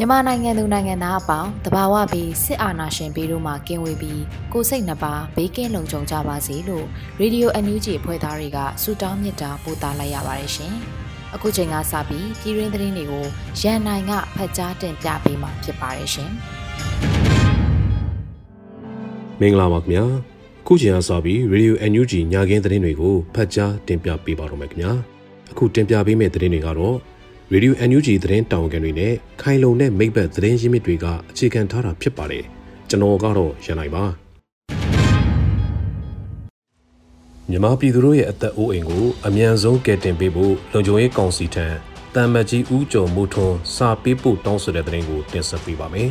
မြန်မာနိုင်ငံသူနိုင်ငံသားအပေါင်းတဘာဝပြီးစစ်အာဏာရှင်ပြီးတို့မှကင်းဝေးပြီးကိုစိတ်နှပါဘေးကင်းလုံခြုံကြပါစေလို့ရေဒီယိုအန်ယူဂျီအဖွဲ့သားတွေကဆုတောင်းမေတ္တာပို့သလိုက်ရပါတယ်ရှင်။အခုချိန်ကစပြီးပြည်တွင်းသတင်းတွေကိုရန်နိုင်ကဖတ်ကြားတင်ပြပေးမှာဖြစ်ပါတယ်ရှင်။မင်္ဂလာပါခင်ဗျာ။ခုချိန်ကစပြီးရေဒီယိုအန်ယူဂျီညခင်းသတင်းတွေကိုဖတ်ကြားတင်ပြပေးပါတော့မယ်ခင်ဗျာ။အခုတင်ပြပေးမယ့်သတင်းတွေကတော့ ရေဒီယို NUG သတင်းတောင်ကန်တွေနဲ့ခိုင်လုံတဲ့မိဘသတင်းရင်းမြစ်တွေကအခြေခံထားတာဖြစ်ပါတယ်ကျွန်တော်ကတော့ရန်နိုင်ပါမြန်မာပြည်သူတို့ရဲ့အသက်အိုးအိမ်ကိုအမြန်ဆုံးကယ်တင်ပေးဖို့လုံခြုံရေးကောင်စီထံတမ်မတ်ကြီးဦးကျော်မိုးထွန်းစာပေးပို့တောင်းဆိုတဲ့သတင်းကိုတင်ဆက်ပေးပါမယ်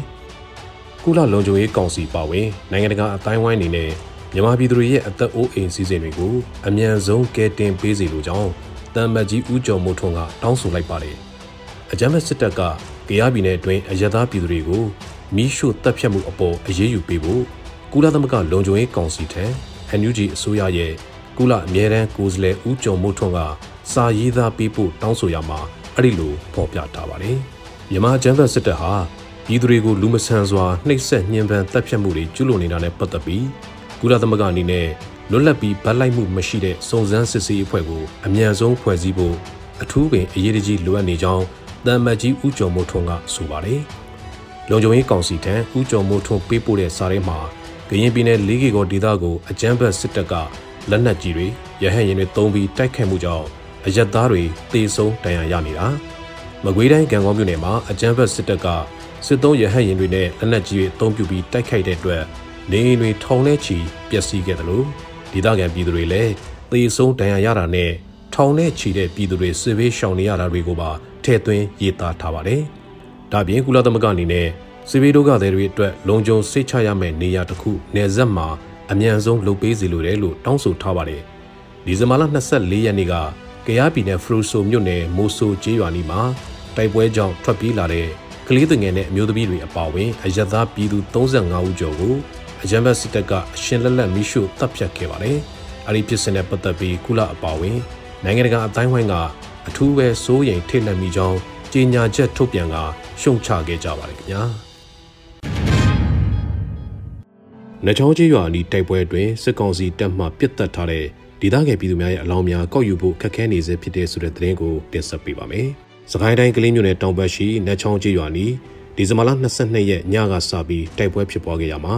ကုလလုံခြုံရေးကောင်စီပါဝင်နိုင်ငံတကာအတိုင်းဝိုင်းအနေနဲ့မြန်မာပြည်သူတွေရဲ့အသက်အိုးအိမ်စည်းစိမ်တွေကိုအမြန်ဆုံးကယ်တင်ပေးစီလိုကြောင်း တမ်မတ်ကြီးဦးကျော်မိုးထွန်းကတောင်းဆိုလိုက်ပါတယ်အကြမ်းဖက်စစ်တပ်ကကရားပြည်နယ်အတွင်းအရသာပြည်သူတွေကိုမိရှို့တပ်ဖြတ်မှုအပေါ်အရေးယူပေးဖို့ကုလသမဂ္ဂလုံခြုံရေးကောင်စီထံ NUG အစိုးရရဲ့ကုလအမြဲတမ်းကိုယ်စားလှယ်ဦးကျော်မိုးထွန်းကစာရေးသားပေးဖို့တောင်းဆိုရမှာအဲ့ဒီလိုဖော်ပြထားပါတယ်။မြန်မာအကြမ်းဖက်စစ်တပ်ဟာပြည်သူတွေကိုလူမဆန်စွာနှိပ်စက်ညှဉ်းပန်းတပ်ဖြတ်မှုတွေကျူးလွန်နေတာနဲ့ပတ်သက်ပြီးကုလသမဂ္ဂအနေနဲ့ လွတ်လပ်ပြီးဗတ်လိုက်မှုမရှိတဲ့စုံစမ်းစစ်ဆေးအဖွဲ့ကိုအမြန်ဆုံးဖွဲ့စည်းဖို့အထူးပင်အရေးကြီးလိုအပ်နေကြောင်းတမ်မတ်ကြီးဦးကျော်မိုးထွန်းကဆိုပါတယ်။လုံခြုံရေးကောင်စီထံဦးကျော်မိုးထွန်းပေးပို့တဲ့စာထဲမှာကရင်ပြည်နယ်လေးကေကောဒေသကိုအကြမ်းဖက်စစ်တပ်ကလက်နက်ကြီးတွေရဟတ်ရင်တွေတုံးပြီးတိုက်ခိုက်မှုကြောင့်အရက်သားတွေတေဆုံးဒဏ်ရာရနေတာ။မကွေးတိုင်းကံကောမြို့နယ်မှာအကြမ်းဖက်စစ်တပ်ကစစ်သုံးရဟတ်ရင်တွေနဲ့လက်နက်ကြီးတွေအုံပြုပြီးတိုက်ခိုက်တဲ့အတွက်နေအိမ်တွေထောင်ထဲချီပျက်စီးခဲ့တယ်လို့ ဒေသခံပြည်သူတွေလည်းသေဆုံးဒဏ်ရာရတာနဲ့ထောင်ထဲချီတဲ့ပြည်သူတွေစစ်ဘေးရှောင်နေရတာတွေကိုပါထည့်သွင်းရေးသားထားပါတယ်။ဒါပြင်ကုလသမဂ္ဂအနေနဲ့စစ်ဘေးဒုက္ခသည်တွေအတွက်လုံခြုံစိတ်ချရမယ့်နေရာတစ်ခုနယ်စပ်မှာအမြန်ဆုံးလုပ်ပေးစီလိုတယ်လို့တောင်းဆိုထားပါတယ်။ဒီဇင်ဘာလ24ရက်နေ့ကကရားပြည်နယ်ဖရူဆိုမြို့နယ်မိုဆိုကျေးရွာနီမှာတိုက်ပွဲကြောင့်ထွက်ပြေးလာတဲ့ကလေးငယ်နဲ့အမျိုးသမီးတွေအပါအဝင်အရသာပြည်သူ35ဦးကျော်ကို အကြမ်းဖက်စစ်တပ်ကအရှင်လက်လက်မိရှုတပ်ဖြတ်ခဲ့ပါတယ်။အဲဒီဖြစ်စဉ်နဲ့ပတ်သက်ပြီးကုလအပါအဝင်နိုင်ငံတကာအတိုင်းဝိုင်းကအထူးပဲစိုးရိမ်ထိတ်လန့်မိကြောင်းကြေညာချက်ထုတ်ပြန်ကရှုံချခဲ့ကြပါတယ်ခင်ဗျာ။နချောင်းကြီးရွာအနီးတိုက်ပွဲအတွင်းစစ်ကောင်စီတပ်မှပစ်တက်ထားတဲ့ဒေသခံပြည်သူများရဲ့အလောင်းများကောက်ယူဖို့ခက်ခဲနေစေဖြစ်တဲ့ဆိုတဲ့သတင်းကိုတင်ဆက်ပေးပါမယ်။စကိုင်းတိုင်းကလေးမြို့နယ်တောင်ဘက်ရှိနချောင်းကြီးရွာနီးဒီဇင်ဘာလ22ရက်ညကစပြီးတိုက်ပွဲဖြစ်ပွားခဲ့ရမှာ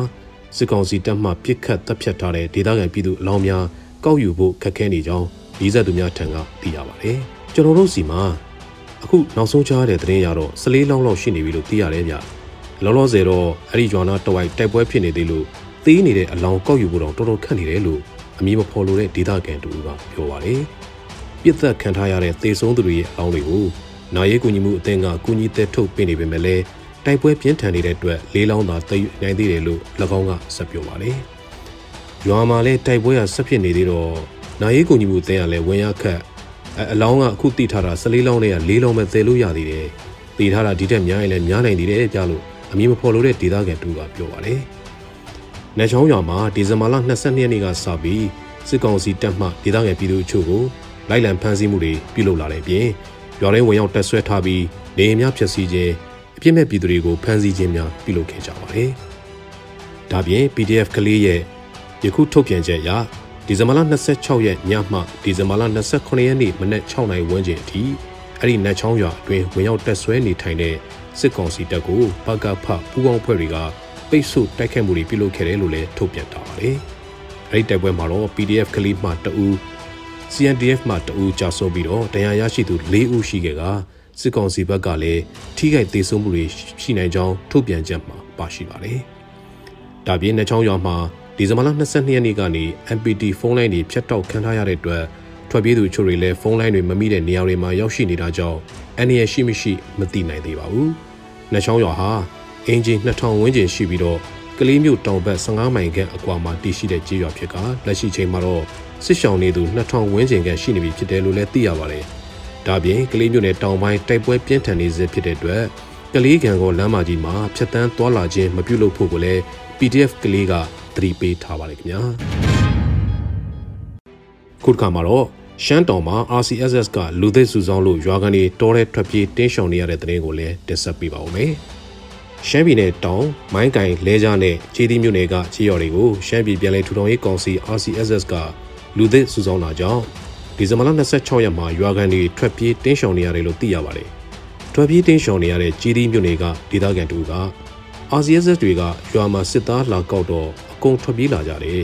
စစ်ကောင်စီတပ်မှပစ်ခတ်တပ်ဖြတ်ထားတဲ့ဒေသခံပြည်သူအလောင်းများကောက်ယူဖို့ခက်ခဲနေကြောင်းဒီဇက်သူများထံကသိရပါတယ်။ကျွန်တော်တို့စီမှာအခုနောက်ဆုံးကြားတဲ့သတင်းရတော့စလေးလောင်းလောက်ရှိနေပြီလို့သိရတယ်ဗျလောလောဆယ်တော့အဲ့ဒီဂျွာနာတဝိုက်တိုက်ပွဲဖြစ်နေသေးလို့သေးနေတဲ့အလောင်းကောက်ယူဖို့တော့တော်တော်ခက်နေတယ်လို့အမည်မဖော်လို့တဲ့ဒေသခံတူကပြောပါတယ်ပြစ်သက်ခံထားရတဲ့သေဆုံးသူတွေရဲ့အလောင်းတွေကိုနာရေးကူညီမှုအသင်းကကူညီသက်ထုတ်ပေးနေပေမဲ့လည်း တိုက်ပွဲပြင်းထန်နေတဲ့အတွက်လေးလောင်းသာတည်နိုင်သေးတယ်လို့၎င်းကဆက်ပြောပါတယ်ရွာမှာလည်းတိုက်ပွဲကဆက်ဖြစ်နေသေးတော့နာရေးကူညီမှုအသင်းကလည်းဝင်ရခတ်အလောင်းကအခုတိထားတာ14လောင်းနဲ့က4လောင်းပဲသယ်လို့ရသေးတယ်။တည်ထားတာဒီတက်များရင်လည်းများနိုင်သေးတယ်ကြလို့အမည်မဖော်လို့တဲ့ဒေသခံတူကပြောပါတယ်။နေချောင်းရွာမှာဒီဇင်ဘာလ22ရက်နေ့ကစပြီးစစ်ကောင်စီတပ်မှဒေသခံပြည်သူအချို့ကိုလိုက်လံဖမ်းဆီးမှုတွေပြုလုပ်လာတဲ့အပြင်ရွာရင်းဝင်ရောက်တက်ဆွဲထားပြီးနေအိမ်များဖျက်ဆီးခြင်း အပြစ်မဲ့ပြည်သူတွေကိုဖမ်းဆီးခြင်းများပြုလုပ်ခဲ့ကြပါတယ်။ဒါပြင် PDF ကလေးရဲ့ယခုထုတ်ပြန်ချက်အရဒဒီဇင်ဘာလ26ရက်ညမှဒီဇင်ဘာလ29ရက်နေ့မနက်6နာရီဝန်းကျင်အထိအဲ့ဒီနတ်ချောင်းရွာအတွင်းဝင်ရောက်တက်ဆွဲနေထိုင်တဲ့စစ်ကောင်စီတပ်ကိုပကဖပူးပေါင်းဖွဲ့တွေကပိတ်ဆို့တိုက်ခတ်မှုတွေပြုလုပ်ခဲ့တယ်လို့လည်းထုတ်ပြန်ထားပါတယ်။အဲ့ဒီတိုက်ပွဲမှာတော့ PDF ကလေးမှတအူ CNDF မှတအူကြာဆုံးပြီးတော့တရားရရှိသူ၄ဦးရှိခဲ့က စစ်ကောင်စီဘက်ကလည်းထိခိုက်ဒေဆုံးမှုတွေရှိနိုင်ကြောင်းထုတ်ပြန်ချက်မှာပါရှိပါတယ်။ဒါပြင်နှချောင်းရွာမှာဒီဇင်ဘာလ22ရက်နေ့ကနေ MPT ဖုန်းလိုင်းတွေဖြတ်တောက်ခံထားရတဲ့အတွက်ထွက်ပြေးသူချို့တွေလည်းဖုန်းလိုင်းတွေမမိတဲ့နေရာတွေမှာရောက်ရှိနေတာကြောင့်အန္တရာယ်ရှိမရှိမသိနိုင်သေးပါဘူး။နှချောင်းရွာဟာအင်ဂျင်2000ဝန်းကျင်ရှိပြီးတော့ကလေးမျိုးတောင်ဘက်15မိုင်ခန့်အကွာမှာတည်ရှိတဲ့ကြေးရွာဖြစ်ကလက်ရှိချိန်မှာတော့စစ်ရှောင်နေသူ2000ဝန်းကျင်ခန့်ရှိနေပြီဖြစ်တယ်လို့လည်းသိရပါတယ်။ ဒါပြင်ကလေးမျိုးနယ်တောင်ပိုင်းတိုက်ပွဲပြင်းထန်နေစေဖြစ်တဲ့အတွက်ကလေးကံကောလမ်းမကြီးမှာဖြတ်တန်းသွားလာခြင်းမပြုလုပ်ဖို့ကိုလည်း PDF ကလေးကသတိပေးထားပါတယ်ခင်ဗျာခုတစ်ခါမှာတော့ရှမ်းတောင်မှာ RCSS ကလူသစ်စုဆောင်လို့ရွာကန်တွေတောထဲထွက်ပြေးတင်းရှောင်နေရတဲ့တဲ့ရင်ကိုလည်းတင်ဆက်ပေးပါဦးမယ်ရှမ်းပြည်နယ်တောင်မိုင်းကင်လဲကြားနဲ့ခြေသီးမြို့နယ်ကခြေရော်တွေကိုရှမ်းပြည်ပြည်လဲထူထောင်ရေးကောင်စီ RCSS ကလူသစ်စုဆောင်တာကြောင့် ဒီဇင်ဘာလ26ရက်မှာရွာကန်တွေထွက်ပြေးတင်းရှောင်နေရတယ်လို့သိရပါတယ်ထွက်ပြေးတင်းရှောင်နေရတဲ့ခြေသီးမြို့နယ်ကဒေသခံတူက RCSS တွေကရွာမှာစစ်သားလာကောက်တော့အကုန်ထွက်ပြေးလာကြတယ်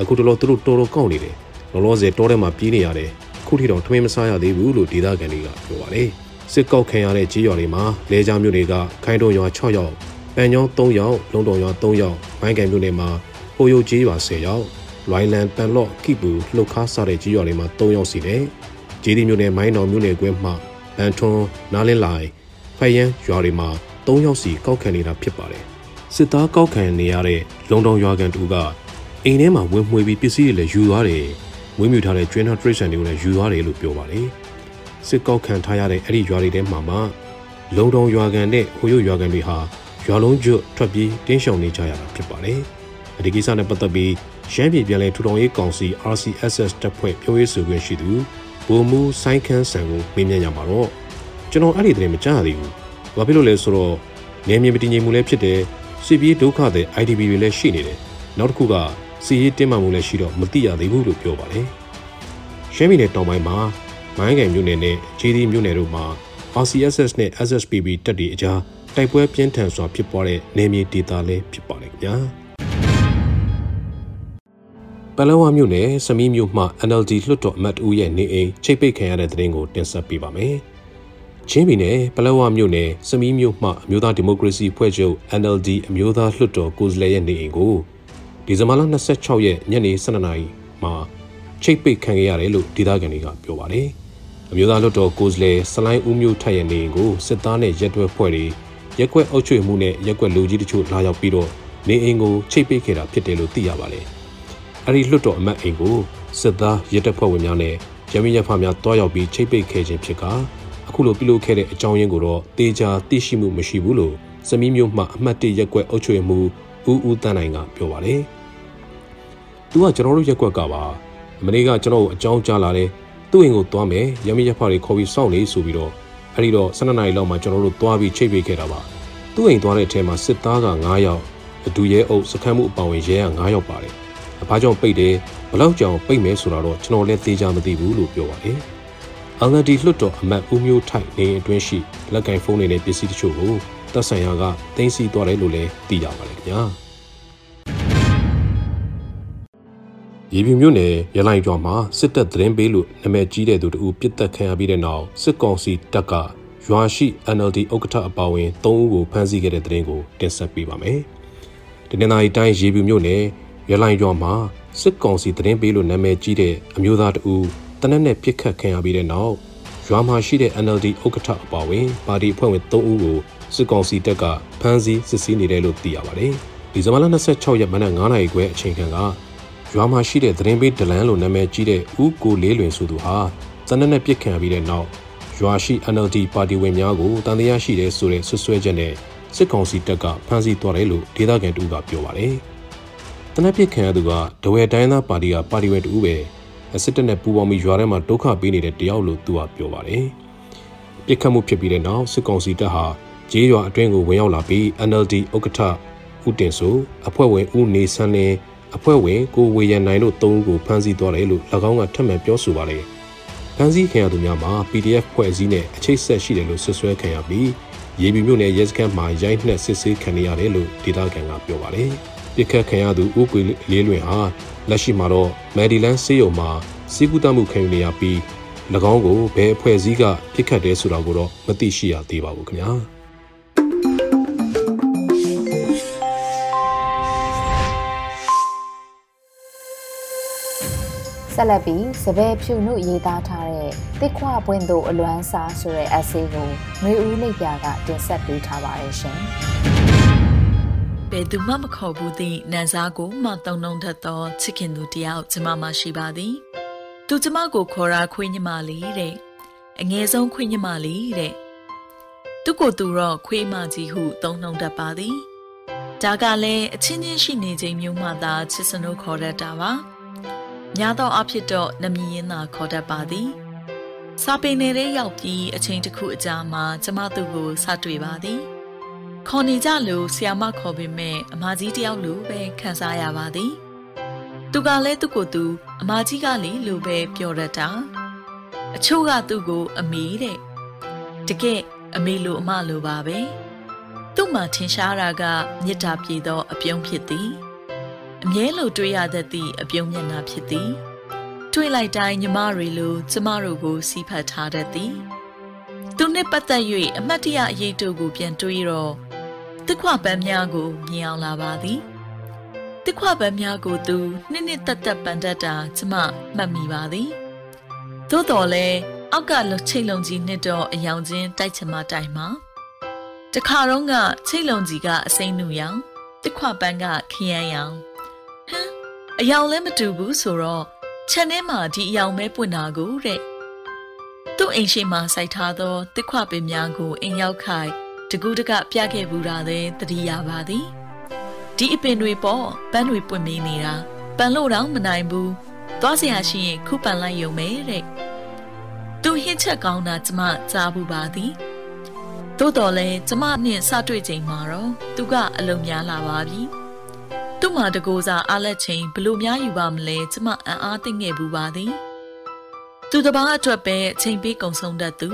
အခုတော့သူတို့တော်တော်ကောက်နေတယ်လောလောဆယ်တောထဲမှာပြေးနေရတယ်ခုထိတော့ထမင်းမစားရသေးဘူးလို့ဒေသခံတွေကပြောပါတယ်စစ်ကောက်ခံရတဲ့ကြီးရွာတွေမှာလဲကြားမြို့တွေကခိုင်းတုံရွာ6ယောက်ပန်ညောင်း3ယောက်လုံတုံရွာ3ယောက်မိုင်းကန်မြို့နယ်မှာဟိုယိုကြီးရွာ10ယောက် လွိုင်းလန်ပန်လော့ကိပူလှုပ်ခါစားတဲ့ကြီးရွာတွေမှာ3ယောက်စီတယ်ဂျီဒီမြို့နယ်မိုင်းတော်မြို့နယ်ကွင်းမှာအန်ထွန်းနားလင်းလိုက်ဖိုင်ယန်ရွာတွေမှာ3ယောက်စီကောက်ခံနေတာဖြစ်ပါတယ်စစ်သားကောက်ခံနေရတဲ့လုံတုံရွာကန်တူကအိမ်ထဲမှာဝင်မှွေပြီးပစ္စည်းတွေလည်းယူသွားတယ်မွေးမြူထားတဲ့ကျွင်းထောက်ထရိတ်ဆန်တွေကိုလည်းယူသွားတယ်လို့ပြောပါတယ်စစ်ကောက်ခံထားရတဲ့အဲ့ဒီရွာတွေထဲမှာမှလုံတုံရွာကန်နဲ့ဟိုယိုရွာကန်တွေဟာရွာလုံးကျွတ်ထွက်ပြေးတင်းရှောင်နေကြရတာဖြစ်ပါတယ်အဒီကိစ္စနဲ့ပတ်သက်ပြီး ရှမ်းပြည်ပြည်လဲထူထောင်ရေးကောင်စီ RCSS တပ်ဖွဲ့ပြောရေးဆိုခွင့်ရှိသူဗိုလ်မှူးဆိုင်းခန်းဆန်ကိုမေးမြန်းရမှာတော့ကျွန်တော်အဲ့ဒီတည်းမကြားသေးဘူး။ဘာဖြစ်လို့လဲဆိုတော့နေမြေမတည်ငြိမ်မှုလည်းဖြစ်တယ်။စစ်ပြေးဒုက္ခတဲ့ IDP တွေလည်းရှိနေတယ်။နောက်တစ်ခုကစီရေးတင်းမာမှုလည်းရှိတော့မသိရသေးဘူးလို့ပြောပါတယ်။ရှမ်းပြည်နယ်တောင်ပိုင်းမှာမိုင်းကံမြို့နယ်နဲ့ဂျီဒီမြို့နယ်တို့မှာ RCSS နဲ့ SSPB တပ်တွေအကြားတိုက်ပွဲပြင်းထန်စွာဖြစ်ပွားတဲ့နေမြေဒေသလည်းဖြစ်ပါတယ်ခင်ဗျာ ပလောဝမြို့နယ်စမီးမြို့မှ NLD လွှတ်တော်အမတ်ဦးရဲ့နေအိမ်ချိတ်ပိတ်ခံရတဲ့တဲ့ရင်ကိုတင်ဆက်ပေးပါမယ်။ချင်းပြည်နယ်ပလောဝမြို့နယ်စမီးမြို့မှအမျိုးသားဒီမိုကရေစီဖွဲ့ချုပ် NLD အမျိုးသားလွှတ်တော်ကိုယ်စားလှယ်ရဲ့နေအိမ်ကိုဒီဇင်ဘာလ26ရက်ညနေ12နာရီမှာချိတ်ပိတ်ခံခဲ့ရတယ်လို့ဒေသခံတွေကပြောပါတယ်။အမျိုးသားလွှတ်တော်ကိုယ်စားလှယ်စလိုင်းဦးမျိုးထက်ရဲ့နေအိမ်ကိုစစ်သားနဲ့ရက်တွဲဖွဲ့တွေရက်ကွက်အုပ်ချုပ်မှုနဲ့ရက်ကွက်လူကြီးတချို့လာရောက်ပြီးတော့နေအိမ်ကိုချိတ်ပိတ်ခဲ့တာဖြစ်တယ်လို့သိရပါတယ်။ အဲဒီလွှတ်တော်အမတ်အိမ်ကိုစစ်သားရက်တပ်ဖွဲ့ဝင်များနဲ့ရမင်းရဖများတွားရောက်ပြီးချိတ်ပိတ်ခဲ့ခြင်းဖြစ်ကအခုလိုပြုလုပ်ခဲ့တဲ့အကြောင်းရင်းကိုတော့တေချာသိရှိမှုမရှိဘူးလို့စမီးမျိုးမှအမှတ်၁ရက်ကွက်အုပ်ချုပ်မှုဦးဦးတန်းနိုင်ကပြောပါတယ်။သူကကျွန်တော်တို့ရက်ကွက်ကပါမနေ့ကကျွန်တော်ကိုအကြောင်းကြားလာတယ်သူ့အိမ်ကိုသွားမယ်ရမင်းရဖတွေခေါ်ပြီးစောင့်နေဆိုပြီးတော့အဲ့ဒီတော့12နာရီလောက်မှကျွန်တော်တို့သွားပြီးချိတ်ပေးခဲ့တာပါသူ့အိမ်သွားတဲ့အထဲမှာစစ်သားက9ယောက်အဒူရဲအုပ်စခန်းမှုအပောင်ဝင်ရဲက9ယောက်ပါတယ် အဖားကြောင့်ပိတ်တယ်ဘလောက်ကြောင်ပိတ်မယ်ဆိုတာတော့ကျွန်တော်လည်းသိကြမသိဘူးလို့ပြောပါတယ်အန်ဂဒီလွတ်တော်အမတ်ဦးမျိုးထိုက်နေအတွင်းရှိလက်ကင်ဖုန်းတွေနဲ့ပစ္စည်းတချို့ကိုတပ်ဆိုင်ရာကတင်စီသွားတယ်လို့လည်းသိရပါတယ်ခင်ဗျာရေပြူမြို့နယ်ရလိုင်ကျော်မှာစစ်တပ်သတင်းပေးလို့နာမည်ကြီးတဲ့သူတို့ပြစ်တက်ခံရပြီးတဲ့နောက်စစ်ကောင်စီတပ်ကရွာရှိ NLD ဥက္ကဋ္ဌအပါအဝင်၃ဦးကိုဖမ်းဆီးခဲ့တဲ့သတင်းကိုတင်ဆက်ပေးပါမယ်။ဒီနေ့နိုင်တိုင်းရေပြူမြို့နယ် ရလိုင်ကျော်မှာစစ်ကောင်စီသတင်းပေးလို့နာမည်ကြီးတဲ့အမျိုးသားတဦးတနက်နဲ့ပြစ်ခတ်ခံရပြီးတဲ့နောက်ရွာမှာရှိတဲ့ NLD ဥက္ကဋ္ဌအပါအဝင်ပါတီအဖွဲ့ဝင်၃ဦးကိုစစ်ကောင်စီတပ်ကဖမ်းဆီးစစ်ဆေးနေတယ်လို့သိရပါတယ်။ဒီဇင်ဘာလ26ရက်မနက်9:00နာရီခွဲအချိန်ခန့်ကရွာမှာရှိတဲ့သတင်းပေးဒလန်လို့နာမည်ကြီးတဲ့ဦးကိုလေးလွင်ဆိုသူဟာတနက်နဲ့ပြစ်ခံပြီးတဲ့နောက်ရွာရှိ NLD ပါတီဝင်များကိုတန်တရားရှိတဲ့ဆိုတဲ့ဆွဆွဲချက်နဲ့စစ်ကောင်စီတပ်ကဖမ်းဆီးသွားတယ်လို့ဒေသခံတူကပြောပါတယ်။ တနက်ပြစ်ခံရသူကဒဝဲတိုင်းသားပါတီကပါတီဝင်တူပဲစစ်တပ်နဲ့ပူးပေါင်းပြီးရွာထဲမှာဒုက္ခပေးနေတဲ့တယောက်လို့သူကပြောပါတယ်။ပြစ်ခတ်မှုဖြစ်ပြီးတဲ့နောက်စစ်ကောင်စီတပ်ဟာဂျေးရွာအတွင်းကိုဝင်ရောက်လာပြီး NLD ဥက္ကဋ္ဌဦးတင်ဆိုအဖွဲ့ဝင်ဦးနေဆန်းလင်းအဖွဲ့ဝင်ကိုဝေရန်နိုင်တို့၃ဦးကိုဖမ်းဆီးသွားတယ်လို့၎င်းကထပ်မံပြောဆိုပါတယ်။ဖမ်းဆီးခံရသူများမှာ PDF ဖွဲ့စည်းနဲ့အချိတ်ဆက်ရှိတယ်လို့ဆွဆွဲခံရပြီးရေပီမြို့နယ်ရဲစခန်းမှာရိုက်နှက်စစ်ဆေးခံရတယ်လို့ဒေသခံကပြောပါတယ်။ ပြစ်ခတ်ခံရသူဦးကွေလေးလွင်ဟာလက်ရှိမှာတော့မယ်ဒီလန်စေယုံမှာစီးကူးတမှုခံယူနေရပြီး၎င်းကိုဘယ်အဖွဲ့အစည်းကပြစ်ခတ်တယ်ဆိုတာကိုတော့မသိရှိရသေးပါဘူးခင်ဗျာ။ဆက်လက်ပြီးစပယ်ဖြူနုရေးသားထားတဲ့တစ်ခွပွင့်တို့အလွမ်းစားဆိုတဲ့ essay ကိုနှွေဦးလိပ်ပြာကတင်ဆက်ပေးထားပါတယ်ရှင်။ ဘယ်သူမှမခေါ်ဘူးသည့်နန်းစားကိုမှတုံနှုံထက်သောချစ်ခင်သူတယောက်ကျမမှရှိပါသည်။သူကျမကိုခေါ်တာခွေးညမလေးတဲ့အငယ်ဆုံးခွေးညမလေးတဲ့။သူကိုသူတော့ခွေးမကြီးဟုတုံနှုံတတ်ပါသည်။ဒါကလည်းအချင်းချင်းရှိနေချိန်မျိုးမှသာချစ်စနိုးခေါ်တတ်တာပါ။များသောအားဖြင့်တော့နမီရင်သာခေါ်တတ်ပါသည်စာပင်နယ်ရောက်ပြီးအချိန်တစ်ခုအကြာမှာကျမသူ့ကိုစတွေ့ပါသည် ခေါ်နေကြလို့ဆီယာမခေါ်ပေမဲ့အမကြီးတယောက်လိုပဲခံစားရပါသည်သူကလည်းသူ့ကိုယ်သူအမကြီးကလေလိုပဲပြောရတာအချို့ကသူ့ကိုအမေတဲ့တကယ်အမေလိုအမလိုပါပဲသူ့မှာထင်ရှားတာကမေတ္တာပြေသောအပြုံးဖြစ်သည်အမြဲလိုတွေ့ရတတ်သည့်အပြုံးမျက်နှာဖြစ်သည်တွေ့လိုက်တိုင်းညီမတွေလိုကျမတို့ကိုစီးဖတ်ထားတတ်သည်သူနှင့်ပတ်သက်၍အမတ်တရအရေးတို့ကိုပြန်တွေးတော့ တစ်ခွပန်းများကိုမြင်အောင်လာပါသည်တစ်ခွပန်းများကိုသူနှစ်နှစ်သက်သက်ပန်တတ်တာကျမမှတ်မိပါသည်သို့တော်လဲအောက်ကလှချိတ်လုံးကြီးနှစ်တော့အယောင်ချင်းတိုက်ချင်မှတိုင်မှာတခါတော့ကချိတ်လုံးကြီးကအစိမ့်နူရောင်တစ်ခွပန်းကခရမ်းရောင်ဟမ်အယောင်လည်းမတူဘူးဆိုတော့ခြံထဲမှာဒီအယောင်ပဲပွင့်တာကိုတဲ့သူ့အိမ်ရှိမှစိုက်ထားသောတစ်ခွပင်များကိုအိမ်ရောက်ခိုင် တကူးတကပြခဲ့ဘူးတာလည်းတတိယပါသည်ဒီအပင်တွေပေါ့ပန်းတွေပွင့်မင်းနေတာပန်းလို့တော့မနိုင်ဘူးသွားစရာရှိရင်ခုပန်လိုက်ရုံပဲတဲ့သူဟင်းချက်ကောင်းတာကျမကြားဘူးပါသည်သို့တော်လဲကျမနှင့်စတွေ့ချိန်မှာတော့သူကအလုံများလာပါပြီ။သူ့မှာတကိုးစားအားလက်ချိန်ဘလို့များယူပါမလဲကျမအံ့အားသိငယ်ဘူးပါသည်သူတပားအတွက်ပဲအချိန်ပေးကုံဆုံးတတ်သူ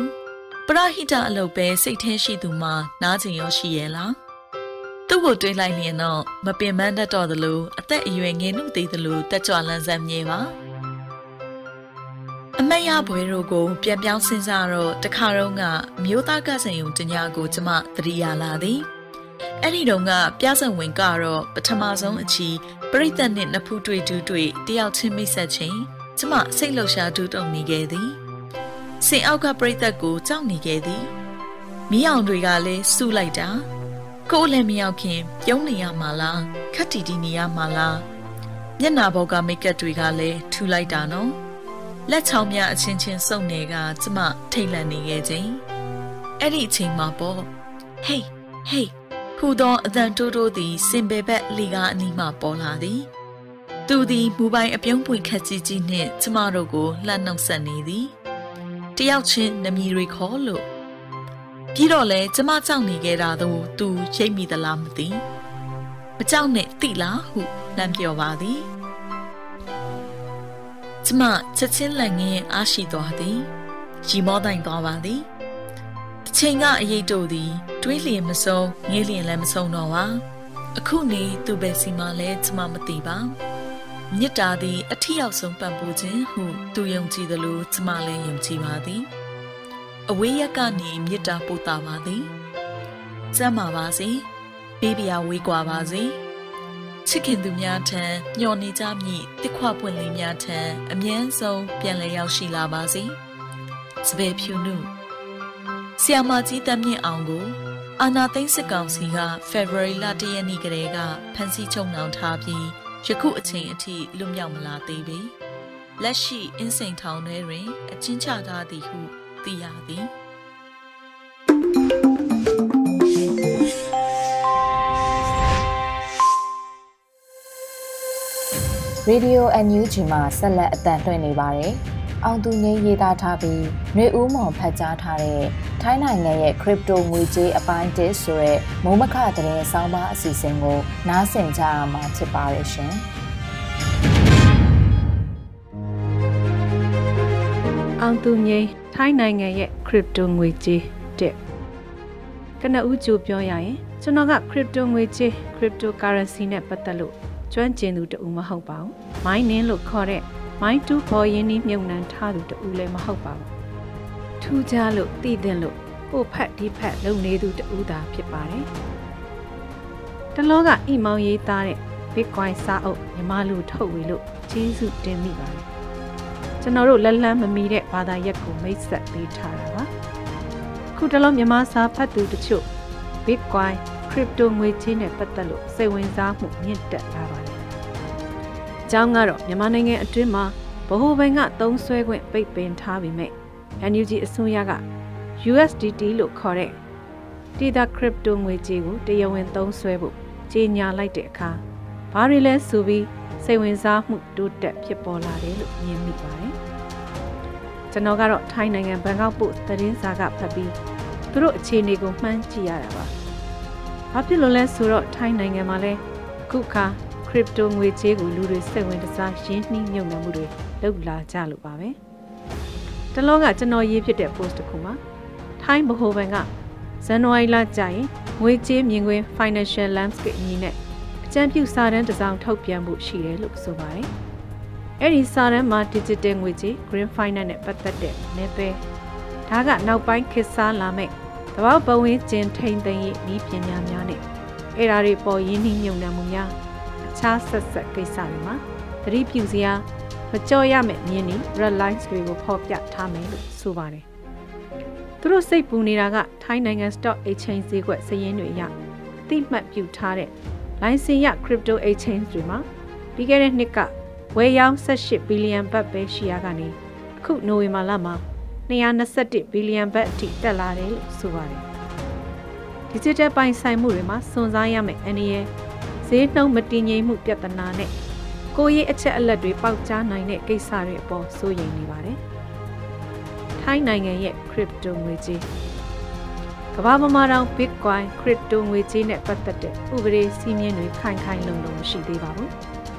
ပရဟိတအလုပ်ပဲစိတ်ထဲရှိသူမှနားကျင်ရောရှိရဲ့လားသူ့ကိုတွေးလိုက်လျင်တော့မပင်ပန်းတတ်တော့သလိုအသက်အရွယ်ငယ်နှုတ်သေးသလိုတက်ကြွလန်းဆန်းမြဲပါအမတ်ရဘွယ်တို့ကိုပြန်ပြောင်းစဉ်းစားတော့တခါတော့ကမျိုးသားကဆိုင်ုံတညာကိုကျမသတိရလာသည်အဲ့ဒီတုန်းကပြဿဝင်ကတော့ပထမဆုံးအချီပရိသတ်နှင့်နဖူးတွေ့တူးတွေ့တယောက်ချင်းမိတ်ဆက်ချင်းကျမစိတ်လှုပ်ရှားတူးတုံနေခဲ့သည် စင်အောက်ကပရိသတ်ကိုကြောက်နေခဲ့သည်မီးအောင်တွေကလည်းစူးလိုက်တာကိုယ်လည်းမရောက်ခင်ပြုံးနေရမှာလားခက်တီတီနေရမှာလားမျက်နာဘောကမိတ်ကပ်တွေကလည်းထူလိုက်တာနော်လက်ချောင်းများအချင်းချင်းစုံနေကကျမထိတ်လန့်နေခဲ့ခြင်းအဲ့ဒီအချိန်မှာပေါ့ဟေးဟေးဟူသောအသံတိုးတိုးသည်စင်ပေဘက်လီကားအနီးမှပေါ်လာသည်သူသည်မူပိုင်အပြုံးပွင့်ခက်ကြီးကြီးနှင့်ကျမတို့ကိုလှမ်းနှုတ်ဆက်နေသည် တယောက်ချင်းနမီတွေခေါ်လို့ပြီးတော့လဲကျမကြောက်နေခဲ့တာသို့သူရိပ်မိသလားမသိမကြောက်နဲ့သိလားဟုလမ်းပြောပါသည်ကျမချက်ချင်းလက်ငင်းအားရှိသွားသည်ရီမောတိုင်သွားပါသည်တစ်ချိန်ကအရေးတို့သည်တွေးလျင်မဆုံးငေးလျင်လည်းမဆုံးတော့ပါအခုနေသူပဲစီမလဲကျမမသိပါ မြစ်တာသည်အထီရောက်ဆုံးပံ့ပိုးခြင်းဟုသူယုံကြည်သလိုကျမလည်းယုံကြည်ပါသည်အဝေးရက်ကနေမြစ်တာပို့တာပါသည်စမ်းပါပါစေပေးပြဝေးကွာပါစေချစ်ခင်သူများထံညှော်နေကြမည်တစ်ခွပွင့်လေးများထံအမြဲဆုံးပြန်လည်ရောက်ရှိလာပါစေစပယ်ဖြူနုဆီယာမကြီးတမ်းမြင့်အောင်ကိုအာနာသိန်းစစ်ကောင်စီကဖေဖော်ဝါရီလ၁ရက်နေ့ကတည်းကဖမ်းဆီးချုပ်နှောင်ထားပြီး ယခုအချိန်အထိလွတ်မြောက်မလာသေးပေလက်ရှိအင်းစိန်ထောင်ထဲတွင် အချင်းချထားသည်ဟုသိရသည် Radio NUG မှာဆက်လက်အသံလွှင့်နေပါတယ်။ အောင်သူငိမ့်ရေးသားထားပြီးနှွေဦးမောင်ဖတ်ကြားထားတဲ့ထိုင်းနိုင်ငံရဲ့ crypto ငွေကြေးအပိုင်းတစ်ဆိုတဲ့မုံမခတဲ့ဆောင်းပါးအစီအစဉ်ကို နားဆင်ကြရမှာဖြစ်ပါရဲ့ရှင်။အောင်သူငိမ့်ထိုင်းနိုင်ငံရဲ့ crypto ငွေကြေးတစ်ကနဦးကြိုပြောရရင်ကျွန်တော်က crypto ငွေကြေး cryptocurrency နဲ့ပတ်သက်လို့ကျွမ်းကျင်သူတူမဟုတ်ပါဘူး။ mining လို့ခေါ်တဲ့ mine to ပေါ်ရင်းနှီးမြုပ်နှံထားသူတဦးလည်းမဟုတ်ပါဘူးထူးခြားလို့တည်တဲ့လို့ပို့ဖက်ဒီဖက်လုံနေသူတဦးသာဖြစ်ပါတယ်တလောကအိမောင်ရေးသားတဲ့ Bitcoin စာအုပ်ညီမလူထုတ်ဝေလို့ကျေးဇူးတင်မိပါတယ်ကျွန်တော်တို့လက်လန်းမမီတဲ့ဘာသာရက်ကိုမိတ်ဆက်ပေးထားတာပါခုတလုံးမြန်မာစာဖတ်သူတချို့ Bitcoin crypto ငွေကြေးနဲ့ပတ်သက်လို့စိတ်ဝင်စားမှုမြင့်တက်လာပါတယ်။ ကျောင်းကတော့မြန်မာနိုင်ငံအတွင်းမှာဗဟိုဘဏ်ကသုံးစွဲခွင့်ပိတ်ပင်ထားပေမဲ့ NUG အစိုးရက USDT လို့ခေါ်တဲ့ Tether crypto ငွေကြေးကိုတရားဝင်သုံးစွဲဖို့ကြေညာလိုက်တဲ့အခါဘာတွေလဲဆိုပြီးစိတ်ဝင်စားမှုတိုးတက်ဖြစ်ပေါ်လာတယ်လို့မြင်မိပါတယ်။ကျွန်တော်ကတော့ထိုင်းနိုင်ငံဘန်ကောက်ပို့သတင်းစာကဖတ်ပြီးသူတို့အခြေအနေကိုမှန်းကြည့်ရတာပါ။ဘာဖြစ်လို့လဲဆိုတော့ထိုင်းနိုင်ငံမှာလဲခုခါ ခရစ်တိုငွေကြေးကိုလူတွေစိတ်ဝင်စားရင်းနှီးမြုပ်နှံမှုတွေလုပ်လာကြလို့ပါပဲ။တလောကကျွန်တော်ရေးဖြစ်တဲ့ post တစ်ခုမှာထိုင်းဗဟိုဘဏ်ကဇန်နဝါရီလကျရင်ငွေကြေးမြင်ကွင်း financial landscape အမည်နဲ့အကြံပြုစာတမ်းတစ်စောင်ထုတ်ပြန်မှုရှိတယ်လို့ဆိုပါတယ်။အဲ့ဒီစာတမ်းမှာ digital ငွေကြေး green finance နဲ့ပတ်သက်တဲ့နယ်ပယ်ဒါကနောက်ပိုင်းခေတ်စားလာမဲ့တဘောက်ပဝင်းကျင်ထိန်သိမ်းရေးဤပညာများနဲ့အဲ့ဒါတွေပေါ်ရင်းနှီးမြုံနှံမှုများအ ခြားဆက်ဆက်ကိစ္စတွေမှာသတိပြုစရာမကြော်ရမဲ့မြင်းနီ red lines တွေကိုဖော်ပြထားမယ်လို့ဆိုပါတယ်။သူတို့စိတ်ပူနေတာကထိုင်းနိုင်ငံ stock exchange ဈေးကွက်စည်ရင်းတွေအရတိမှတ်ပြုထားတဲ့လိုင်စင်ရ crypto exchange တွေမှာပြီးခဲ့တဲ့နှစ်ကဝယ်ရောင်း18ဘီလီယံဘတ်ပဲရှိရကနေအခုနိုဝင်ဘာလမှာ221ဘီလီယံဘတ်အထိတက်လာတယ်လို့ဆိုပါတယ်။ digital ပိုင်ဆိုင်မှုတွေမှာစွန့်စားရမယ့်အနေရ ဈေးနှုန်းမတည်ငြိမ်မှုပြဿနာနဲ့ကိုယ်ရေးအချက်အလက်တွေပေါက်ကြားနိုင်တဲ့ကိစ္စတွေအပေါ်စိုးရိမ်နေပါတယ်။ထိုင်းနိုင်ငံရဲ့ crypto ငွေကြေးကမ္ဘာမှာတောင် Bitcoin crypto ငွေကြေးနဲ့ပတ်သက်တဲ့ဥပဒေစည်းမျဉ်းတွေခိုင်ခိုင်လုံလုံမရှိသေးပါဘူး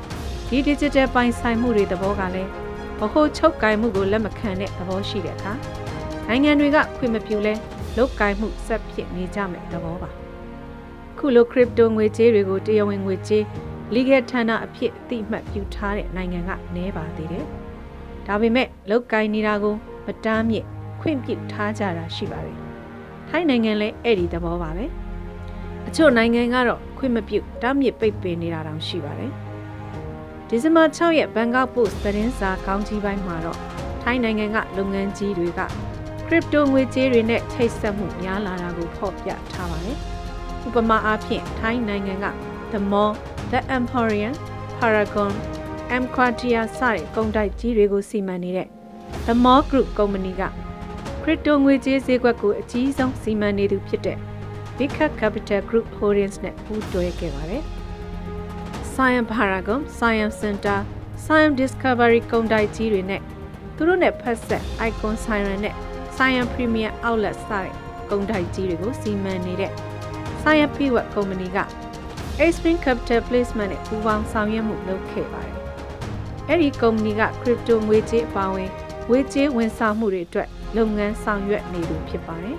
။ဒီ digital ပိုင်ဆိုင်မှုတွေသဘောကလည်းဗဟိုချုပ်ကင်မှုကိုလက်မခံတဲ့သဘောရှိတဲ့အခါနိုင်ငံတွေကခွင့်မပြုလဲလုတ်ကင်မှုဆက်ဖြစ်နေကြမယ်သဘောပါ ခုလို crypto ငွေကြေးတွေကိုတရားဝင်ငွေကြေး legal ဌာနအဖြစ်အတိအမှတ်ပြုထားတဲ့နိုင်ငံကနည်းပါသေးတယ်ဒါပေမဲ့လုတ်ကင်နေတာကိုမတားမြစ်ခွင့်ပြုထားကြတာရှိပါတယ်ထိုင်းနိုင်ငံလည်းအဲ့ဒီသဘောပါပဲအချို့နိုင်ငံကတော့ခွင့်မပြုတားမြစ်ပိတ်ပင်နေတာတောင်ရှိပါတယ်ဒီဇင်ဘာ6ရက်ဘန်ကောက်ပို့စ်သတင်းစာကောင်းကြီးပိုင်းမှာတော့ထိုင်းနိုင်ငံကလုပ်ငန်းကြီးတွေကခရစ်တိုငွေကြေးတွေနဲ့ချိတ်ဆက်မှုများလာတာကိုဖော်ပြထားပါတယ်။ ဥပမာအားဖြင့်ထိုင်းနိုင်ငံက The Mall, The Emporium, Paragon, M Quartier စတဲ့ကုန်တိုက်ကြီးတွေကိုစီမံနေတဲ့ The Mall Group ကုမ္ပဏီကခရစ်တိုငွေကြေးဈေးကွက်ကိုအကြီးဆုံးစီမံနေသူဖြစ်တဲ့ Big Capital Group Holdings နဲ့ပူးတွဲခဲ့ပါတယ်။ Science Paragon, Science Center, Science Discovery ကုန်တိုက်ကြီးတွေနဲ့သူတို့နဲ့ဖက်ဆက် Icon Siren နဲ့ Science Premier Outlet စတဲ့ကုန်တိုက်ကြီးတွေကိုစီမံနေတဲ့ Science Pivot ကုမ္ပဏီက Spring Capital Placement နဲ့ပူးပေါင်းဆောင်ရွက်မှုလုပ်ခဲ့ပါတယ်။အဲ့ဒီကုမ္ပဏီက crypto ငွေကြေးအပါအဝင်ငွေကြေးဝန်ဆောင်မှုတွေအတွက်လုပ်ငန်းဆောင်ရွက်နေသူဖြစ်ပါတယ်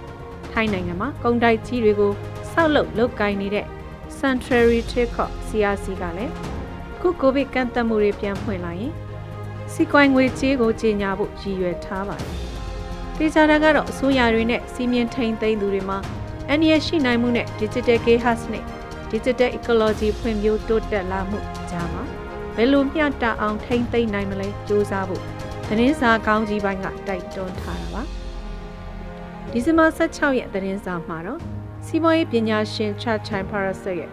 ။ထိုင်းနိုင်ငံမှာကုန်တိုက်ကြီးတွေကိုဆောက်လုပ်လုပ်ကိုင်နေတဲ့ Century Telecom CRC ကလည်းခုကိုဗစ်ကန့်သတ်မှုတွေပြန်ဖွင့်လာရင်စီကွိုင်းငွေကြေးကိုကြီးညာဖို့ရည်ရွယ်ထားပါတယ်။တေချာတာကတော့အစိုးရတွေနဲ့စီမင်းထိန်သိမ်းသူတွေမှာ အန်ရရှိနိုင်မှုနဲ့ Digital Chaos နဲ့ Digital Ecology ဖွံ့ဖြိုးတိုးတက်လာမှုကြားမှာဘယ်လိုမျှတအောင်ထိန်သိမ်းနိုင်မလဲစူးစမ်းဖို့သတင်းစာကောင်းကြီးပိုင်းကတိုက်တွန်းထားတာပါ။ဒီဇင်ဘာ16ရက်သတင်းစာမှာတော့စီးပွားရေးပညာရှင် Chachai Parasite ရဲ့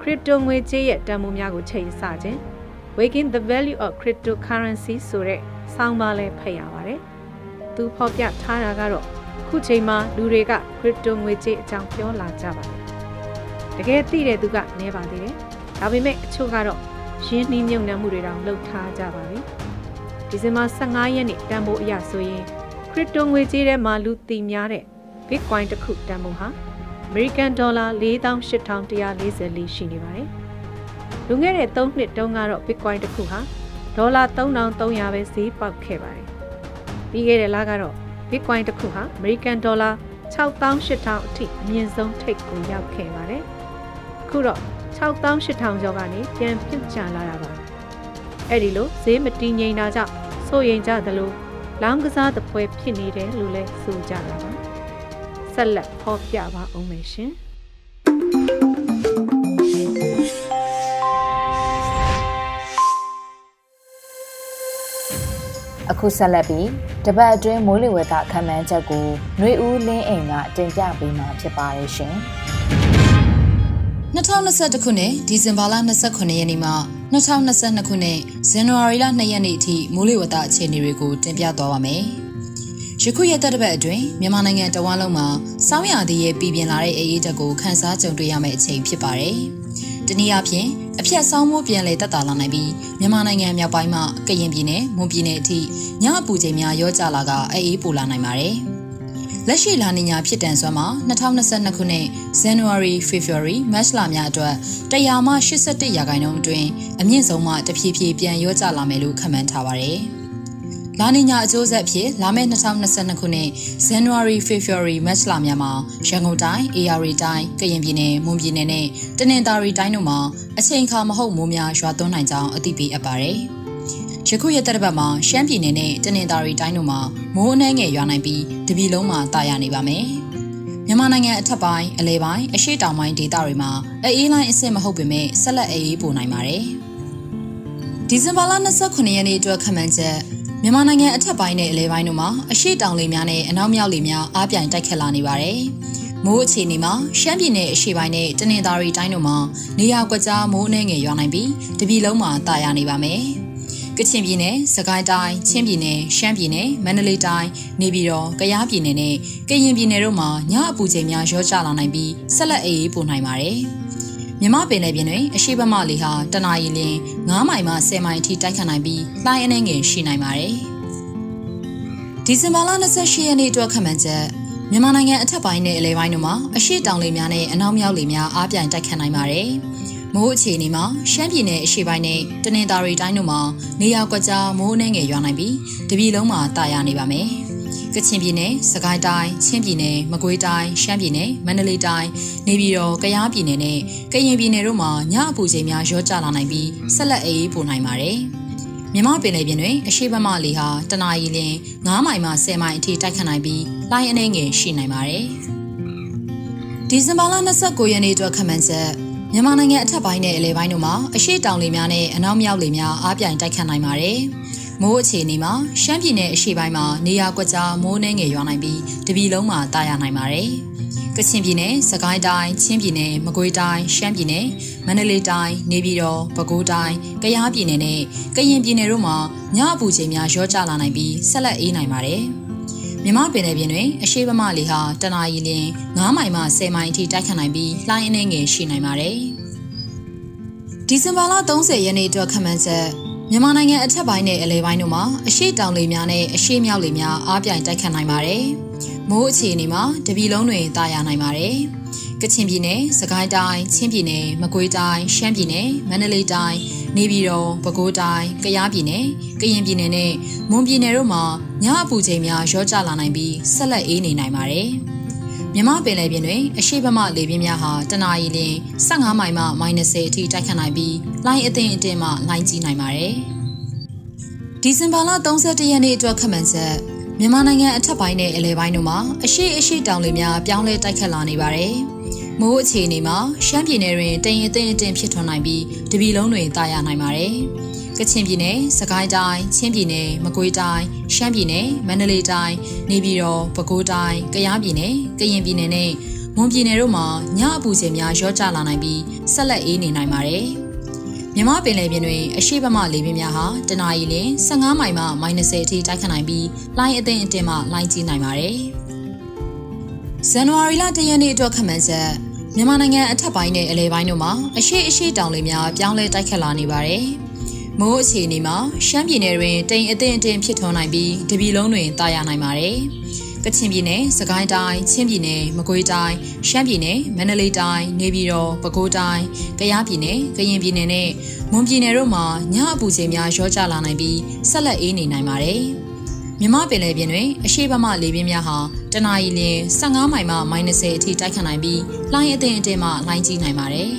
crypto ငွေကြေးရဲ့တန်ဖိုးများကိုချိန်ဆခြင်း Waking the Value of Cryptocurrency ဆိုတဲ့ဆောင်းပါးလေးဖတ်ရပါတယ်။သူဖော်ပြထားတာကတော့ ခုချိန်မှာလူတွေက crypto ငွေကြေးအကြောင်းပြောလာကြပါတယ်။တကယ်သိတဲ့သူကနည်းပါသေးတယ်။ဒါပေမဲ့အချို့ကတော့ရင်းနှီးမြုပ်နှံမှုတွေတောင်လုပ်ထားကြပါပြီ။ဒီဇင်ဘာ15ရက်နေ့တန်ဖိုးအရဆိုရင် crypto ငွေကြေးထဲမှာလူသိများတဲ့ Bitcoin တစ်ခုတန်ဖိုးဟာ American Dollar 48,144ရှိနေပါတယ်။လွန်ခဲ့တဲ့3နှစ်တုန်းကတော့ Bitcoin တစ်ခုဟာဒေါ်လာ3,300ပဲဈေးပေါက်ခဲ့ပါတယ်။ပြီးခဲ့တဲ့လကတော့ Bitcoin တစ်ခုဟာ American Dollar 6800အထိအမြင့်ဆုံးထိပ်ကိုရောက်ခဲ့ပါတယ်။အခုတော့6800ကျော်ကနေပြန်ပြုတ်ကျလာတာပါ။အဲ့ဒီလိုဈေးမတည်ငြိမ်တာကြောင့်စိုးရိမ်ကြသလိုလောင်းကစားသပွဲဖြစ်နေတယ်လို့လည်းဆိုကြတာပါ။ဆက်လက်ဖော်ပြပါအောင်မယ်ရှင်။ အခုဆက်လက်ပြီးတပတ်အတွင်းမိုးလေဝသခန့်မှန်းချက်ကိုຫນွေဦးလင်းအိမ်ကတင်ပြပေးမှာဖြစ်ပါတယ်ရှင်။2021ခုနှစ်ဒီဇင်ဘာလ29ရက်နေ့မှ2022ခုနှစ်ဇန်နဝါရီလ2ရက်နေ့အထိမိုးလေဝသအခြေအနေတွေကိုတင်ပြသွားပါမယ်။ယခုရက်သက်တစ်ပတ်အတွင်းမြန်မာနိုင်ငံတဝန်းလုံးမှာစောင်းရသည်ရဲ့ပြည်ပြင်းလာတဲ့အေးအေးတက်ကိုခန်းစားကြုံတွေ့ရမယ့်အချိန်ဖြစ်ပါတယ်။ တနည်းအားဖြင့်အဖြတ်ဆောင်းမိုးပြန်လေတက်တာလာနိုင်ပြီးမြန်မာနိုင်ငံမြောက်ပိုင်းမှကရင်ပြည်နယ်၊မွန်ပြည်နယ်အထိညအပူချိန်များရောကျလာကအေးအေးပိုလာနိုင်ပါတယ်။လက်ရှိလာနေညာဖြစ်တန်စွမ်းမှာ2022ခုနှစ် January, February, March လများအတွက်100မှ81ရာခိုင်နှုန်းအတွင်းအမြင့်ဆုံးမှတဖြည်းဖြည်းပြန်ရောကျလာမယ်လို့ခန့်မှန်းထားပါတယ်။ လာနီညာအကျိုးဆက်ဖြစ်လာမယ့်2022ခုနှစ် January, February, March လများမှာရန်ကုန်တိုင်း၊ AR တိုင်း၊ကရင်ပြည်နယ်၊မွန်ပြည်နယ်နဲ့တနင်္သာရီတိုင်းတို့မှာအချိန်အခါမဟုတ်မိုးများရွာသွန်းနိုင်ကြောင်းအသိပေးအပ်ပါတယ်။ယခုရက်သက်ပတ်မှာရှမ်းပြည်နယ်နဲ့တနင်္သာရီတိုင်းတို့မှာမိုးအနှဲငယ်ရွာနိုင်ပြီးတပြည်လုံးမှာတာယာနေပါမယ်။မြန်မာနိုင်ငံအထက်ပိုင်းအလဲပိုင်းအရှေ့တောင်ပိုင်းဒေသတွေမှာအေးလိုင်းအဆင့်မဟုတ်ပေမဲ့ဆက်လက်အေးပိုနိုင်ပါတယ်။ဒီဇင်ဘာလ29ရက်နေ့အတွက်ခန့်မှန်းချက် မြန်မာနိုင်ငံအထက်ပိုင်းနဲ့အလဲပိုင်းတို့မှာအရှေ့တောင်လေများနဲ့အနောက်မြောက်လေများအားပြိုင်တိုက်ခတ်လာနေပါတယ်။မိုးအခြေအနေမှာရှမ်းပြည်နယ်အရှေ့ပိုင်းနဲ့တနင်္သာရီတိုင်းတို့မှာနေရာကွက်ကြားမိုးအနှဲငယ်ရွာနိုင်ပြီးတပြည်လုံးမှာတာယာနေပါမယ်။ကချင်ပြည်နယ်၊စကိုင်းတိုင်း၊ချင်းပြည်နယ်၊ရှမ်းပြည်နယ်၊မန္တလေးတိုင်း၊နေပြည်တော်၊ကယားပြည်နယ်နဲ့ကရင်ပြည်နယ်တို့မှာညအပူချိန်များရောကျလာနိုင်ပြီးဆက်လက်အေးအေးပိုနိုင်ပါတယ်။ မြမပင်လယ်ပြင်တွင်အရှိတ်မလေဟာတနအီလင်း9မိုင်မှ10မိုင်အထိတိုက်ခတ်နိုင်ပြီးလှိုင်းအနှဲငယ်ရှိနိုင်ပါတယ်။ဒီဇင်ဘာလ28ရက်နေ့အတွက်ခန့်မှန်းချက်မြန်မာနိုင်ငံအထက်ပိုင်းနဲ့အလဲပိုင်းတို့မှာအရှိတောင်လေများနဲ့အနောက်မြောက်လေများအားပြိုင်တိုက်ခတ်နိုင်ပါတယ်။မိုးအခြေအနေမှာရှမ်းပြည်နယ်အရှေ့ပိုင်းနဲ့တနင်္သာရီတိုင်းတို့မှာနေရာကွက်ကြားမိုးအနှဲငယ်ရွာနိုင်ပြီးတပြည်လုံးမှာတာယာနေပါမယ်။ ကချင်ပြည်နယ်၊စကိုင်းတိုင်း၊ချင်းပြည်နယ်၊မကွေးတိုင်း၊ရှမ်းပြည်နယ်၊မန္တလေးတိုင်း၊နေပြည်တော်၊ကယားပြည်နယ်နဲ့ကရင်ပြည်နယ်တို့မှာညအပူချိန်များရောကျလာနိုင်ပြီးဆက်လက်အေးပိုနိုင်ပါတယ်။မြမပင်လယ်ပြင်တွင်အရှိတ်ဘက်မှလေဟာတနအီလ9မိုင်မှ10မိုင်အထိတိုက်ခတ်နိုင်ပြီးလှိုင်းအနှဲငယ်ရှိနိုင်ပါတယ်။ဒီဇင်ဘာလ29ရက်နေ့အတွက်ခန့်မှန်းချက်မြန်မာနိုင်ငံအထက်ပိုင်းနဲ့အလဲပိုင်းတို့မှာအရှိတောင်လေများနဲ့အနောက်မြောက်လေများအားပြိုင်တိုက်ခတ်နိုင်ပါတယ်။ မိုးအခြေအနေမှာရှမ်းပြည်နယ်အရှေ့ပိုင်းမှာနေရာကွက်ကြားမိုးနှဲငယ်ရွာနိုင်ပြီးတပြည်လုံးမှာတာယာနိုင်ပါတယ်။ကချင်ပြည်နယ်၊စကိုင်းတိုင်း၊ချင်းပြည်နယ်၊မကွေးတိုင်း၊ရှမ်းပြည်နယ်၊မန္တလေးတိုင်း၊နေပြည်တော်၊ပဲခူးတိုင်း၊ကယားပြည်နယ်နဲ့ကရင်ပြည်နယ်တို့မှာညအပူချိန်များရောကျလာနိုင်ပြီးဆက်လက်အေးနိုင်ပါတယ်။မြမပင်နယ်ပြင်တွင်အရှိပမလေဟာတနအီလ9မိုင်မှ10မိုင်အထိတိုက်ခတ်နိုင်ပြီးလှိုင်းအနှဲငယ်ရှိနိုင်ပါတယ်။ဒီဇင်ဘာလ30ရက်နေ့အတွက်ခန့်မှန်းချက် မြန်မာနိုင်ငံအထက်ပိုင်းနဲ့အလဲပိုင်းတို့မှာအရှိတောင်လေများနဲ့အရှိမြောက်လေများအားပြိုင်တိုက်ခတ်နိုင်ပါတယ်။မိုးအခြေအနေမှာတပြည်လုံးတွင်တာယာနိုင်ပါတယ်။ကချင်ပြည်နယ်၊စကိုင်းတိုင်း၊ချင်းပြည်နယ်၊မကွေးတိုင်း၊ရှမ်းပြည်နယ်၊မန္တလေးတိုင်း၊နေပြည်တော်၊ပဲခူးတိုင်း၊ကယားပြည်နယ်၊ကရင်ပြည်နယ်နဲ့မွန်ပြည်နယ်တို့မှာညအပူချိန်များရောကျလာနိုင်ပြီးဆက်လက်အေးနေနိုင်ပါတယ်။ မြမပင်လယ်ပြင်တွင်အရှိတ်ဘမလေပြင်းများဟာတနအီလ15မိုင်မှ -30 အထိတိုက်ခတ်နိုင်ပြီးလိုင်းအသင်အတင်မှလိုင်းကြီးနိုင်ပါတယ်။ဒီဇင်ဘာလ31ရက်နေ့အတွက်ခန့်မှန်းချက်မြန်မာနိုင်ငံအထက်ပိုင်းနဲ့အလဲပိုင်းတို့မှာအရှိအရှိတောင်လေများပြောင်းလဲတိုက်ခတ်လာနေပါတယ်။မိုးအခြေအနေမှာရှမ်းပြည်နယ်တွင်တရင်အသင်အတင်ဖြစ်ထွန်းနိုင်ပြီးတပြည်လုံးတွင်တာယာနိုင်ပါတယ်။ ကချင်ပြည်နယ်၊စကိုင်းတိုင်း၊ချင်းပြည်နယ်၊မကွေးတိုင်း၊ရှမ်းပြည်နယ်၊မန္တလေးတိုင်း၊နေပြည်တော်၊ပဲခူးတိုင်း၊ကယားပြည်နယ်၊ကရင်ပြည်နယ်နဲ့မွန်ပြည်နယ်တို့မှာညအပူချိန်များရောကျလာနိုင်ပြီးဆက်လက်အေးနေနိုင်ပါတယ်။မြမပင်လယ်ပြင်တွင်အရှိတ်ဘမလေပြင်းများဟာတနအီလ15မိုင်မှ -30 အထိတိုက်ခတ်နိုင်ပြီးလိုင်းအသင်အတင်မှလိုင်းကြီးနိုင်ပါတယ်။ဇန်နဝါရီလ1ရက်နေ့အတွက်ခန့်မှန်းချက်မြန်မာနိုင်ငံအထက်ပိုင်းနဲ့အလဲပိုင်းတို့မှာအရှိအရှိတောင်လေများပြောင်းလဲတိုက်ခတ်လာနေပါတယ်။ မိုးအခြေအနေမှာရှမ်းပြည်နယ်တွင်တိမ်အထင်အထင်ဖြစ်ထွန်းနိုင်ပြီးတပြည်လုံးတွင်တာယာနိုင်ပါတယ်။ကချင်ပြည်နယ်၊စကိုင်းတိုင်း၊ချင်းပြည်နယ်၊မကွေးတိုင်း၊ရှမ်းပြည်နယ်၊မန္တလေးတိုင်း၊နေပြည်တော်၊ပဲခူးတိုင်း၊ကယားပြည်နယ်၊ကရင်ပြည်နယ်နဲ့မွန်ပြည်နယ်တို့မှာညအပူချိန်များရောကျလာနိုင်ပြီးဆက်လက်အေးနေနိုင်ပါတယ်။မြမပင်လယ်ပြင်တွင်အရှိဘမလေပြင်းများဟာတနအီလ15မိုင်မှ -30 အထိတိုက်ခတ်နိုင်ပြီးလှိုင်းအသင်အတင်းမှလှိုင်းကြီးနိုင်ပါတယ်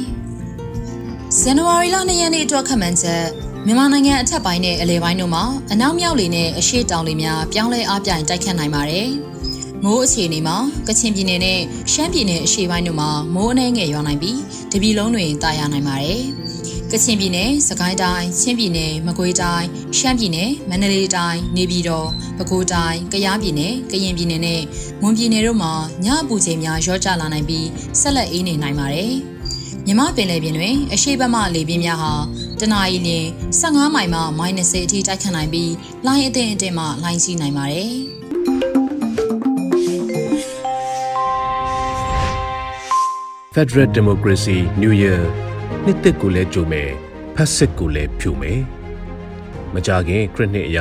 ။ဇန်နဝါရီလ2ရက်နေ့အတွက်ခန့်မှန်းချက် မြန်မာနိုင်ငံအထက်ပိုင်းနဲ့အလယ်ပိုင်းတို့မှာအနောက်မြောက်လေနဲ့အရှေ့တောင်လေများပြောင်းလဲအားပြိုင်တိုက်ခတ်နိုင်ပါတယ်။မိုးအခြေအနေမှာကချင်ပြည်နယ်နဲ့ရှမ်းပြည်နယ်အရှေ့ပိုင်းတို့မှာမိုးအနှဲငယ်ရွာနိုင်ပြီးတပြည်လုံးတွင်တာယာနိုင်ပါတယ်။ကချင်ပြည်နယ်၊စကိုင်းတိုင်း၊ချင်းပြည်နယ်၊မကွေးတိုင်း၊ရှမ်းပြည်နယ်၊မန္တလေးတိုင်း၊နေပြည်တော်၊ပဲခူးတိုင်း၊ကယားပြည်နယ်၊ကရင်ပြည်နယ်နဲ့မွန်ပြည်နယ်တို့မှာညအပူချိန်များရော့ကျလာနိုင်ပြီးဆက်လက်အေးနေနိုင်ပါတယ်။မြမပင်လယ်ပြင်တွင်အရှိတ်ဘက်မှလေပြင်းများဟာ တနအီလ15မိုင်မှ -30 အထိတိုက်ခတ်နိုင်ပြီးလိုင်းအသင့်အတင့်မှလိုင်းစီးနိုင်ပါတယ်။ Federal Democracy New Year နှစ်သက်ကိုလည်းကြုံမယ်ဖက်စစ်ကိုလည်းဖြူမယ်မကြခင်ခရစ်နှစ်အရ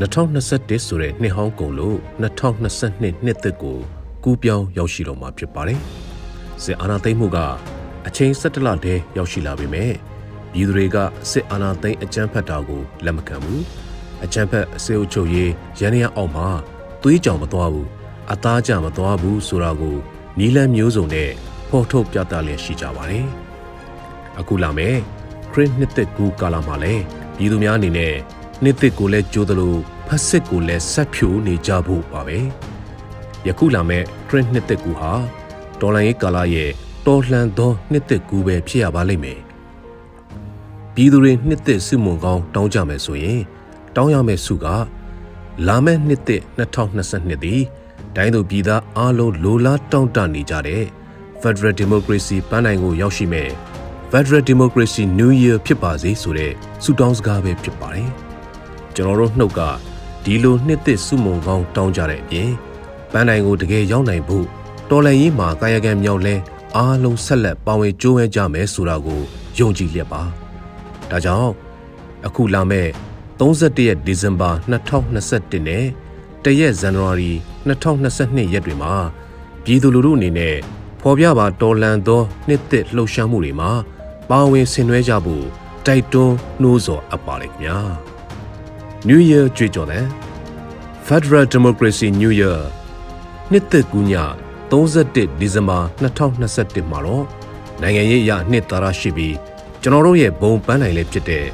2021ဆိုတဲ့နှစ်ဟောင်းကုန်လို့2022နှစ်သက်ကိုကူးပြောင်းရောက်ရှိတော့မှာဖြစ်ပါတယ်စစ်အာဏာသိမ်းမှုကအချိန်17လတည်းရောက်ရှိလာပေမဲ့ ပြည်သူတွေကစစ်အာဏာသိမ်းအကြမ်းဖက်တာကိုလက်မခံဘူးအကြမ်းဖက်အစေအုပ်ချုပ်ရေးရန်ရအောက်မှာသွေးကြောင်မသွားဘူးအသားကြမသွားဘူးဆိုတာကိုနီလန်းမျိုးစုံနဲ့ဖော်ထုတ်ပြသလျက်ရှိကြပါတယ်အခုလာမယ်ခရစ်နှစ်သက်ကူကာလာမှာလဲပြည်သူများအနေနဲ့နှစ်သက်ကိုလည်းကြိုးသလိုဖက်စစ်ကိုလည်းဆက်ဖြိုနေကြဖို့ပါပဲယခုလာမယ်ခရစ်နှစ်သက်ကူဟာဒေါ်လာရေးကာလာရဲ့တော်လှန်သောနှစ်သက်ကူပဲဖြစ်ရပါလိမ့်မယ် ပြည်သူတွေနှစ်သက်စုမုံကောင်းတောင်းကြမယ်ဆိုရင် တောင်းရမယ့်စုကလာမယ့်နှစ်သက်2022သည်တိုင်းသူပြည်သားအားလုံးလိုလားတောင်းတနေကြတဲ့ Federal Democracy ပန်းနိုင်ကိုရောက်ရှိမဲ့ Federal Democracy New Year ဖြစ်ပါစေဆိုတဲ့ဆုတောင်းစကားပဲဖြစ်ပါတယ်။ကျွန်တော်တို့နှုတ်ကဒီလိုနှစ်သစ်ဆုမွန်ကောင်းတောင်းကြတဲ့အပြင်ပန်းနိုင်ကိုတကယ်ရောက်နိုင်ဖို့တော်လန်ရေးမှာကာယကံမြောက်လဲအားလုံးဆက်လက်ပါဝင်ကြိုးဝဲကြမယ်ဆိုတာကိုယုံကြည်လျက်ပါ။ ဒါကြောင့်အခုလာမဲ့31ရက်ဒီဇင်ဘာ2021နဲ့တရက်ဇန်နဝါရီ2022ရက်တွေမှာပြည်သူလူထုအနေနဲ့ဖော်ပြပါတော်လန်သောနှစ်သစ်လှုပ်ရှားမှုတွေမှာပါဝင်ဆင်နွှဲကြဖို့တိုက်တွန်းနှိုးဆော်အပ်ပါလိမ့်ခင်ဗျာ New Year ကြွေးကြော်တဲ့ Federal Democracy New Year နှစ်သက်ကူးည31ဒီဇင်ဘာ2021မှာတော့နိုင်ငံရေးအရနှစ်သာရရှိပြီး ကျွန်တော်တို့ရဲ့ဘုံပန်းနိုင်လေးဖြစ်တဲ့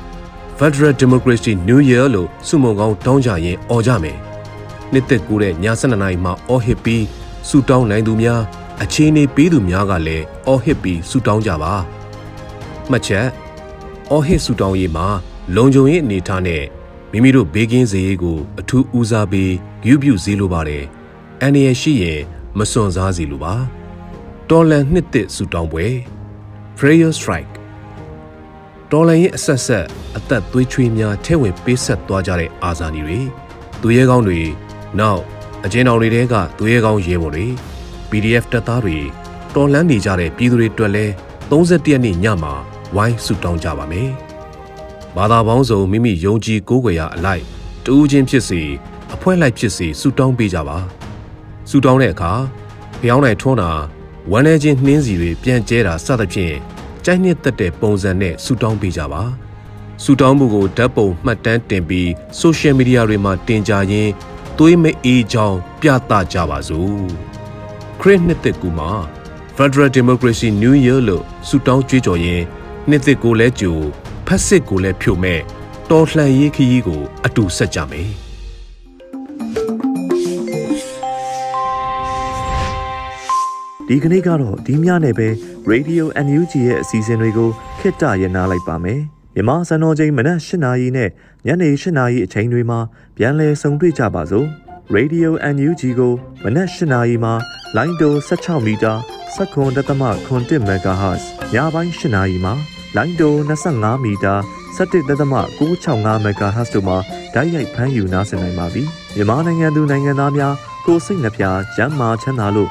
Federal Democracy New Year လို့စုမုံကောင်းတောင်းကြရင်អော်ကြမယ်နှစ်သက်ကူးတဲ့ည7:00နာရီမှာအော်ဟစ်ပြီးဆူတောင်းနိုင်သူများအခြေအနေပေးသူများကလည်းအော်ဟစ်ပြီးဆူတောင်းကြပါမှတ်ချက်အော်ဟစ်ဆူတောင်းရေးမှာလုံခြုံရေးအနေထားနဲ့မိမိတို့ဘေးကင်းစေရေးကိုအထူးဦးစားပေးယူပြုစေလိုပါတယ်အန်ရရှိရင်မစွန့်စားစေလိုပါတော်လန်နှစ်သစ်ဆူတောင်းပွဲ prayer strike တော်လန်ရဲ့အဆက်ဆက်အသက်သွေးချွေးများထဲဝင်ပေးဆက်သွားကြတဲ့အာဇာနည်တွေသူရဲကောင်းတွေနောက်အကျဉ်းတော်တွေတဲကသူရဲကောင်းရဲဘော်တွေ PDF တပ်သားတွေတော်လှန်နေကြတဲ့ပြည်သူတွေအတွက်လဲ31ရက်နေ့ညမှာဝိုင်းဆုတောင်းကြပါမယ်။ဘာသာပေါင်းစုံမိမိယုံကြည်ကိုးကွယ်ရာအလိုက်တူးချင်းဖြစ်စီအဖွဲ့လိုက်ဖြစ်စီဆုတောင်းပေးကြပါ။ဆုတောင်းတဲ့အခါဖျောင်းနိုင်ထွန်းတာဝမ်းနေခြင်းနှင်းစီတွေပြန်ကျဲတာစသဖြင့် ကြိုက်နှစ်သက်တဲ့ပုံစံနဲ့ဆုတောင်းပေးကြပါ။ဆုတောင်းမှုကိုဓာတ်ပုံမှတ်တမ်းတင်ပြီး social media တွေမှာတင်ကြရင်းသွေးမအေးချောင်းပြသကြပါစို့ခရစ်နှစ်သက်ကူမှာ Federal Democracy New Year လို့ဆုတောင်းကြွေးကြော်ရင်းနှစ်သက်ကိုလည်းကြိုဖက်စစ်ကိုလည်းဖြိုမဲ့တော်လှန်ရေးခရီးကိုအတူဆက်ကြမယ် ဒီကနေ့ကတော့ဒီညနဲ့ပဲ Radio NUG ရဲ့အစီအစဉ်တွေကိုခਿੱတရနာလိုက်ပါမယ်မြမစံတော်ချိန်မနက်၈နာရီနဲ့ညနေ၈နာရီအချိန်တွေမှာပြန်လည်ဆုံတွေ့ကြပါစို့ Radio NUG ကိုမနက်၈နာရီမှာလိုင်းတို16မီတာ7.3 MHz ညပိုင်း၈နာရီမှာလိုင်းတို25မီတာ17.665 MHz တို့မှာဓာတ်ရိုက်ဖမ်းယူနားဆင်နိုင်ပါပြီမြန်မာနိုင်ငံသူနိုင်ငံသားများကိုစိတ်နှပြကျန်းမာချမ်းသာလို့